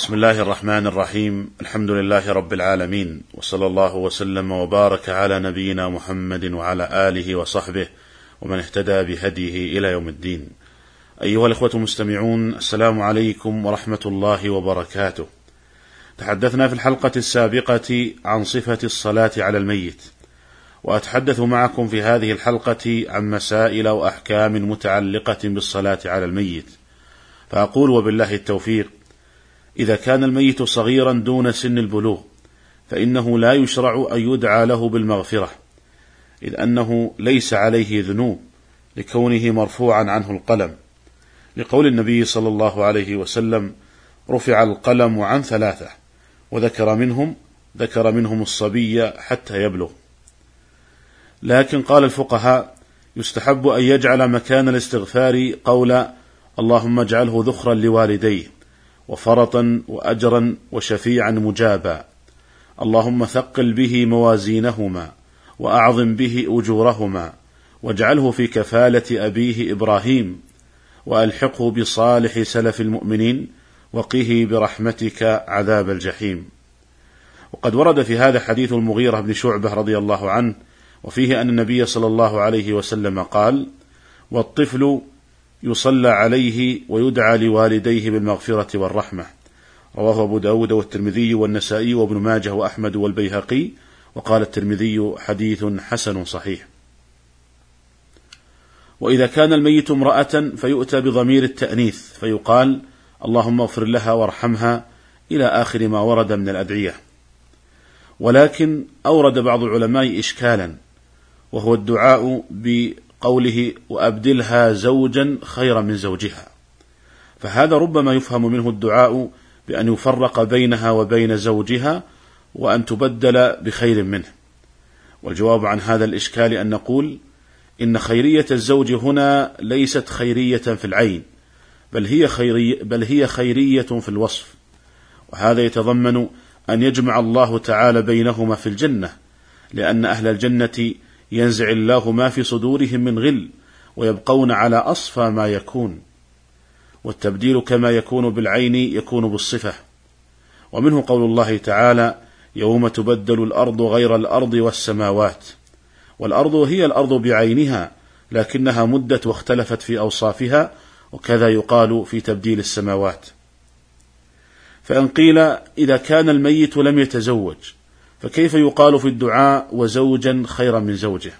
بسم الله الرحمن الرحيم. الحمد لله رب العالمين. وصلى الله وسلم وبارك على نبينا محمد وعلى آله وصحبه ومن اهتدى بهديه إلى يوم الدين. أيها الإخوة المستمعون السلام عليكم ورحمة الله وبركاته. تحدثنا في الحلقة السابقة عن صفة الصلاة على الميت. وأتحدث معكم في هذه الحلقة عن مسائل وأحكام متعلقة بالصلاة على الميت. فأقول وبالله التوفيق إذا كان الميت صغيرا دون سن البلوغ فإنه لا يشرع أن يدعى له بالمغفرة إذ أنه ليس عليه ذنوب لكونه مرفوعا عنه القلم. لقول النبي صلى الله عليه وسلم رفع القلم عن ثلاثة وذكر منهم ذكر منهم الصبي حتى يبلغ. لكن قال الفقهاء يستحب أن يجعل مكان الاستغفار قول اللهم اجعله ذخرا لوالديه. وفرطا واجرا وشفيعا مجابا. اللهم ثقل به موازينهما وأعظم به أجورهما واجعله في كفالة أبيه إبراهيم وألحقه بصالح سلف المؤمنين وقه برحمتك عذاب الجحيم. وقد ورد في هذا حديث المغيرة بن شعبة رضي الله عنه وفيه أن النبي صلى الله عليه وسلم قال والطفل يصلى عليه ويدعى لوالديه بالمغفرة والرحمة. رواه أبو داود والترمذي والنسائي وابن ماجه وأحمد والبيهقي وقال الترمذي حديث حسن صحيح. وإذا كان الميت امرأة فيؤتى بضمير التأنيث فيقال اللهم اغفر لها وارحمها إلى آخر ما ورد من الأدعية. ولكن أورد بعض العلماء إشكالا وهو الدعاء قوله وأبدلها زوجا خيرا من زوجها. فهذا ربما يفهم منه الدعاء بأن يفرق بينها وبين زوجها وأن تبدل بخير منه. والجواب عن هذا الإشكال أن نقول إن خيرية الزوج هنا ليست خيرية في العين بل هي خيرية بل هي خيرية في الوصف. وهذا يتضمن أن يجمع الله تعالى بينهما في الجنة لأن أهل الجنة ينزع الله ما في صدورهم من غل ويبقون على أصفى ما يكون والتبديل كما يكون بالعين يكون بالصفة ومنه قول الله تعالى يوم تبدل الأرض غير الأرض والسماوات والأرض هي الأرض بعينها لكنها مدت واختلفت في أوصافها وكذا يقال في تبديل السماوات فإن قيل إذا كان الميت لم يتزوج فكيف يقال في الدعاء وزوجا خيرا من زوجه؟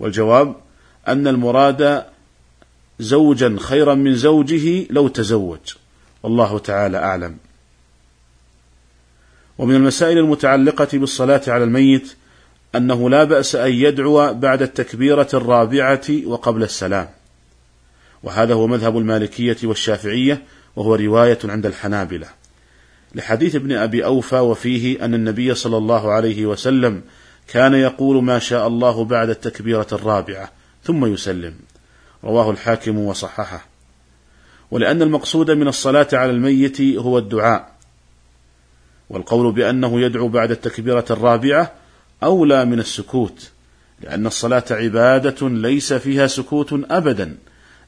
والجواب أن المراد زوجا خيرا من زوجه لو تزوج. والله تعالى أعلم. ومن المسائل المتعلقة بالصلاة على الميت أنه لا بأس أن يدعو بعد التكبيرة الرابعة وقبل السلام. وهذا هو مذهب المالكية والشافعية وهو رواية عند الحنابلة. لحديث ابن أبي أوفى وفيه أن النبي صلى الله عليه وسلم كان يقول ما شاء الله بعد التكبيرة الرابعة ثم يسلم. رواه الحاكم وصححه. ولأن المقصود من الصلاة على الميت هو الدعاء. والقول بأنه يدعو بعد التكبيرة الرابعة أولى من السكوت لأن الصلاة عبادة ليس فيها سكوت ابدا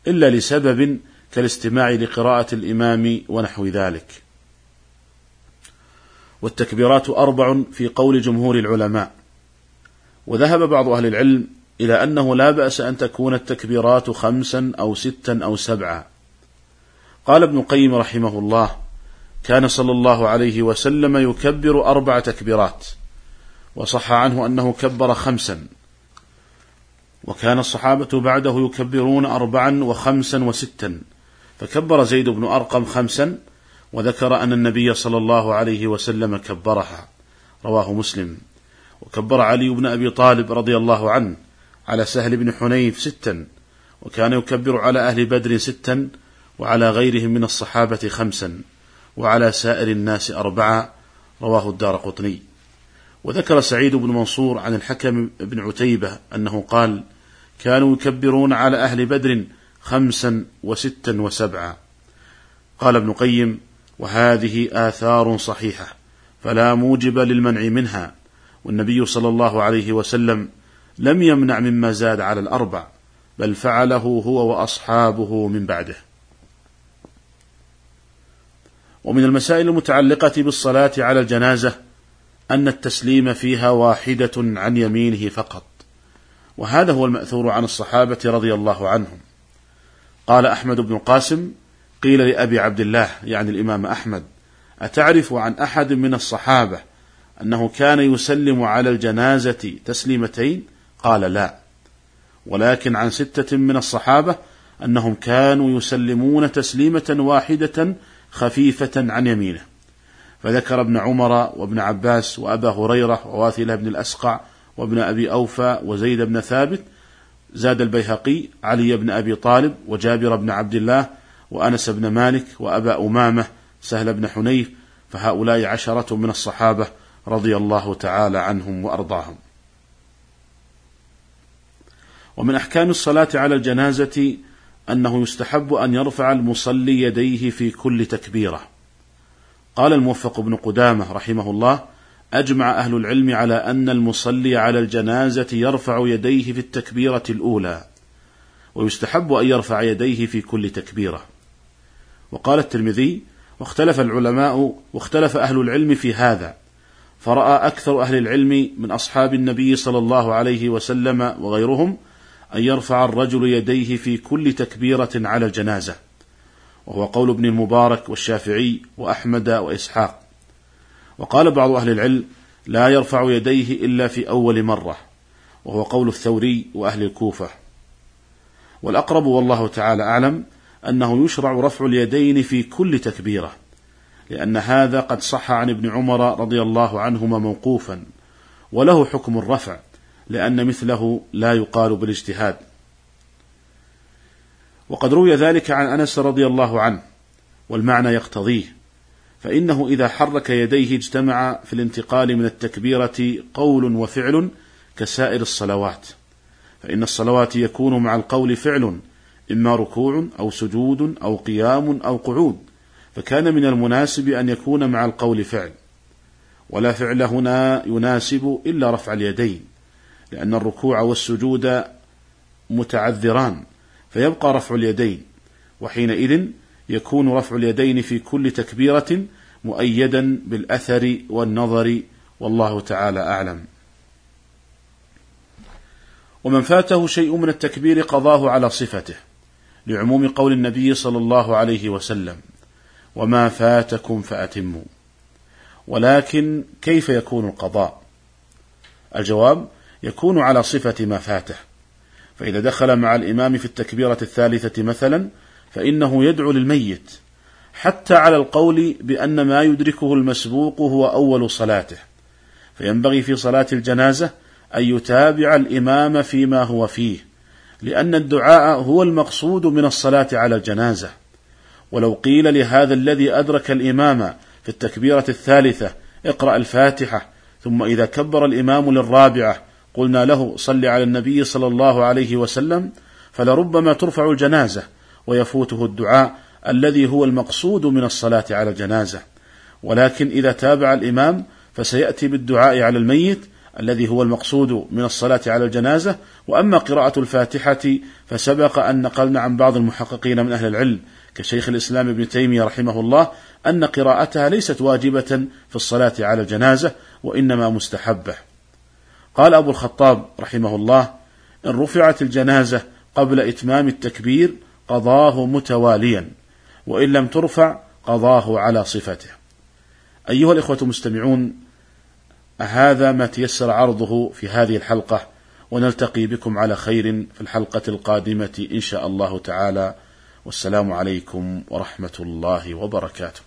إلا لسبب كالاستماع لقراءة الإمام ونحو ذلك. والتكبيرات أربع في قول جمهور العلماء. وذهب بعض أهل العلم إلى أنه لا بأس أن تكون التكبيرات خمسا أو ستا أو سبعا. قال ابن القيم رحمه الله كان صلى الله عليه وسلم يكبر أربع تكبيرات وصح عنه أنه كبر خمسا. وكان الصحابة بعده يكبرون أربعا وخمسا وستا فكبر زيد بن أرقم خمسا وذكر أن النبي صلى الله عليه وسلم كبرها. رواه مسلم. وكبر علي بن أبي طالب رضي الله عنه على سهل بن حنيف ستا وكان يكبر على أهل بدر ستا وعلى غيرهم من الصحابة خمسا وعلى سائر الناس أربعة. رواه الدار قطني. وذكر سعيد بن منصور عن الحكم بن عتيبة أنه قال كانوا يكبرون على أهل بدر خمسا وستا وسبعا قال ابن قيم وهذه آثار صحيحة فلا موجب للمنع منها والنبي صلى الله عليه وسلم لم يمنع مما زاد على الأربع بل فعله هو وأصحابه من بعده. ومن المسائل المتعلقة بالصلاة على الجنازة أن التسليم فيها واحدة عن يمينه فقط وهذا هو المأثور عن الصحابة رضي الله عنهم. قال أحمد بن القاسم قيل لأبي عبد الله يعني الإمام أحمد أتعرف عن أحد من الصحابة أنه كان يسلم على الجنازة تسليمتين؟ قال لا. ولكن عن ستة من الصحابة أنهم كانوا يسلمون تسليمة واحدة خفيفة عن يمينه. فذكر ابن عمر وابن عباس وأبا هريرة وواثلة بن الأسقع وابن أبي أوفى وزيد بن ثابت زاد البيهقي علي بن أبي طالب وجابر بن عبد الله وأنس بن مالك وأبا أمامة سهل بن حنيف فهؤلاء عشرة من الصحابة رضي الله تعالى عنهم وأرضاهم. ومن أحكام الصلاة على الجنازة أنه يستحب أن يرفع المصلي يديه في كل تكبيرة. قال الموفق بن قدامة رحمه الله أجمع أهل العلم على أن المصلي على الجنازة يرفع يديه في التكبيرة الأولى ويستحب أن يرفع يديه في كل تكبيرة. وقال الترمذي واختلف العلماء واختلف أهل العلم في هذا فرأى أكثر أهل العلم من أصحاب النبي صلى الله عليه وسلم وغيرهم أن يرفع الرجل يديه في كل تكبيرة على الجنازة وهو قول ابن المبارك والشافعي وأحمد وإسحاق. وقال بعض أهل العلم لا يرفع يديه إلا في أول مرة وهو قول الثوري وأهل الكوفة. والأقرب والله تعالى أعلم أنه يشرع رفع اليدين في كل تكبيرة لأن هذا قد صح عن ابن عمر رضي الله عنهما موقوفا وله حكم الرفع لأن مثله لا يقال بالاجتهاد. وقد روي ذلك عن أنس رضي الله عنه والمعنى يقتضيه فإنه إذا حرك يديه اجتمع في الانتقال من التكبيرة قول وفعل كسائر الصلوات فإن الصلوات يكون مع القول فعل إما ركوع أو سجود أو قيام أو قعود فكان من المناسب أن يكون مع القول فعل ولا فعل هنا يناسب إلا رفع اليدين لأن الركوع والسجود متعذران فيبقى رفع اليدين وحينئذ يكون رفع اليدين في كل تكبيرة مؤيدا بالأثر والنظر والله تعالى أعلم. ومن فاته شيء من التكبير قضاه على صفته. لعموم قول النبي صلى الله عليه وسلم وما فاتكم فأتموا. ولكن كيف يكون القضاء؟ الجواب يكون على صفة ما فاته. فإذا دخل مع الإمام في التكبيرة الثالثة مثلا فإنه يدعو للميت حتى على القول بأن ما يدركه المسبوق هو أول صلاته. فينبغي في صلاة الجنازة أن يتابع الإمام فيما هو فيه. لأن الدعاء هو المقصود من الصلاة على الجنازة. ولو قيل لهذا الذي أدرك الإمام في التكبيرة الثالثة اقرأ الفاتحة ثم إذا كبر الإمام للرابعة قلنا له صل على النبي صلى الله عليه وسلم فلربما ترفع الجنازة ويفوته الدعاء الذي هو المقصود من الصلاة على الجنازة. ولكن إذا تابع الإمام فسيأتي بالدعاء على الميت الذي هو المقصود من الصلاة على الجنازة. وأما قراءة الفاتحة فسبق أن نقلنا عن بعض المحققين من أهل العلم كشيخ الإسلام ابن تيمية رحمه الله أن قراءتها ليست واجبة في الصلاة على الجنازة وإنما مستحبة. قال أبو الخطاب رحمه الله إن رفعت الجنازة قبل إتمام التكبير قضاه متواليا وإن لم ترفع قضاه على صفته. أيها الإخوة المستمعون هذا ما تيسر عرضه في هذه الحلقة ونلتقي بكم على خير في الحلقة القادمة إن شاء الله تعالى. والسلام عليكم ورحمة الله وبركاته.